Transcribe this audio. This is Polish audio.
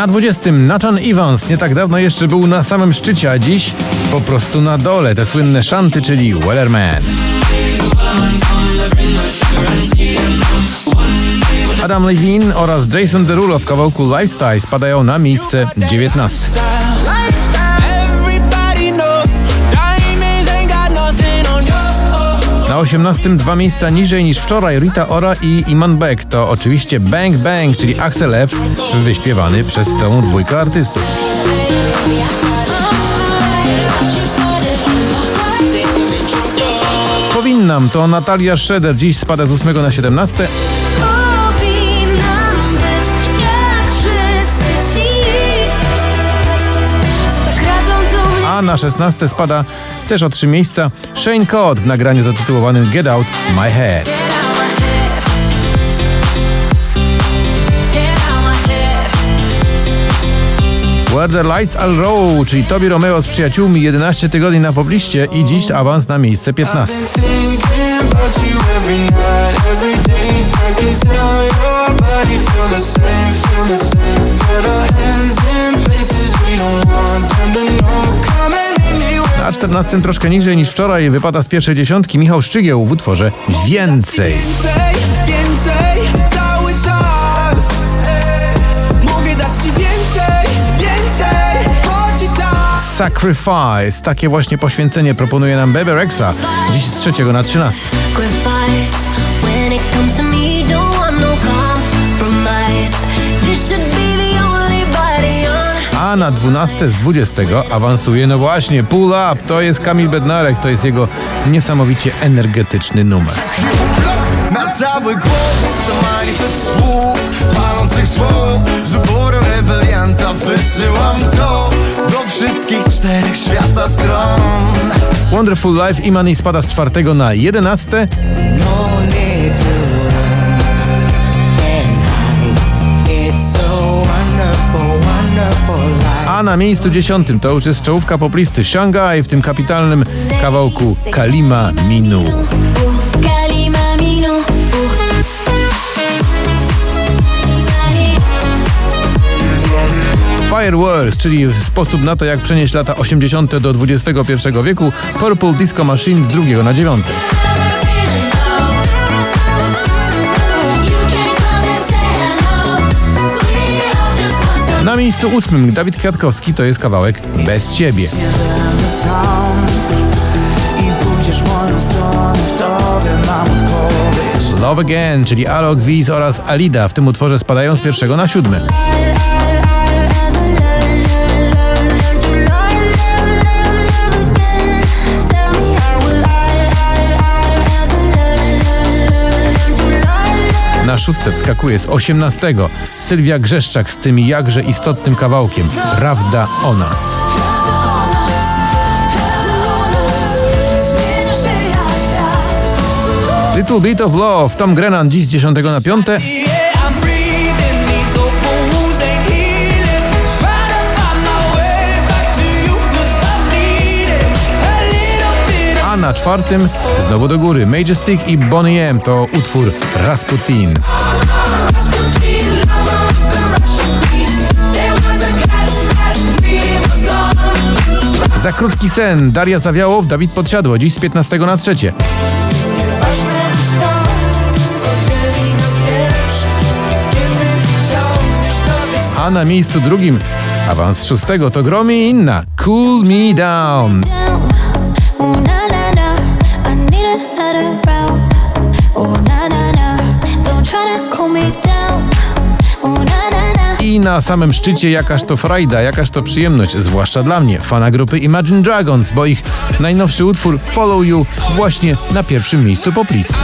Na 20 Nathan Evans nie tak dawno jeszcze był na samym szczycie, a dziś po prostu na dole. Te słynne szanty, czyli Wellerman. Adam Levine oraz Jason Derulo w kawałku Lifestyle spadają na miejsce 19. 18 dwa miejsca niżej niż wczoraj Rita Ora i Iman Beck to oczywiście Bang Bang, czyli Axel F, wyśpiewany przez tą dwójkę artystów. Powinnam to Natalia Schroeder dziś spada z 8 na 17. Powinnam być jak wszyscy ci, co tak. A na 16 spada też o 3 miejsca Shane Cott w nagraniu zatytułowanym Get Out My Head. Where the Lights All Row, czyli Tobi Romeo z przyjaciółmi 11 tygodni na pobliście i dziś awans na miejsce 15. Thinking about you every night, every day. I can tell your body feel the same, feel the same. Put our 14 troszkę niżej niż wczoraj. Wypada z pierwszej dziesiątki. Michał Szczygieł w utworze Więcej. Więcej, więcej, cały czas. Mogę dać ci więcej, więcej, chodź i tak. Sacrifice. Takie właśnie poświęcenie proponuje nam Bebe Rexha dziś z trzeciego na 13. na 12 z 20 awansuje, no właśnie, Pull Up. To jest Kamil Bednarek, to jest jego niesamowicie energetyczny numer. Na cały głos to manifest słów Palących słów Z uporem rebelianta wysyłam to Do wszystkich czterech świata stron Wonderful Life Imani spada z czwartego na 11. No A na miejscu dziesiątym to już jest czołówka poplisty Shanghai w tym kapitalnym kawałku Kalima Minu. Fireworks, czyli sposób na to, jak przenieść lata 80. do XXI wieku, Purple Disco Machine z drugiego na dziewiąty. Na miejscu ósmym Dawid Kwiatkowski to jest kawałek Bez Ciebie. Love Again, czyli Alok Wiz oraz Alida w tym utworze spadają z pierwszego na siódmy. Szóste wskakuje z osiemnastego Sylwia Grzeszczak z tym jakże istotnym kawałkiem Prawda o nas. Little Bit of Love, Tom Grennan dziś z 10 na 5. na czwartym znowu do góry Majestic i Bonnie M to utwór Rasputin. Za krótki sen Daria Zawiałow, Dawid Podsiadło, dziś z 15 na 3. Ważne dziś to, co dzieli nas wiesz. Kiedy ciągniesz do tych A na miejscu drugim awans szóstego to Gromi inna Cool Me Down. I na samym szczycie jakaż to frajda, jakaż to przyjemność, zwłaszcza dla mnie, fana grupy Imagine Dragons, bo ich najnowszy utwór Follow You właśnie na pierwszym miejscu poplisty.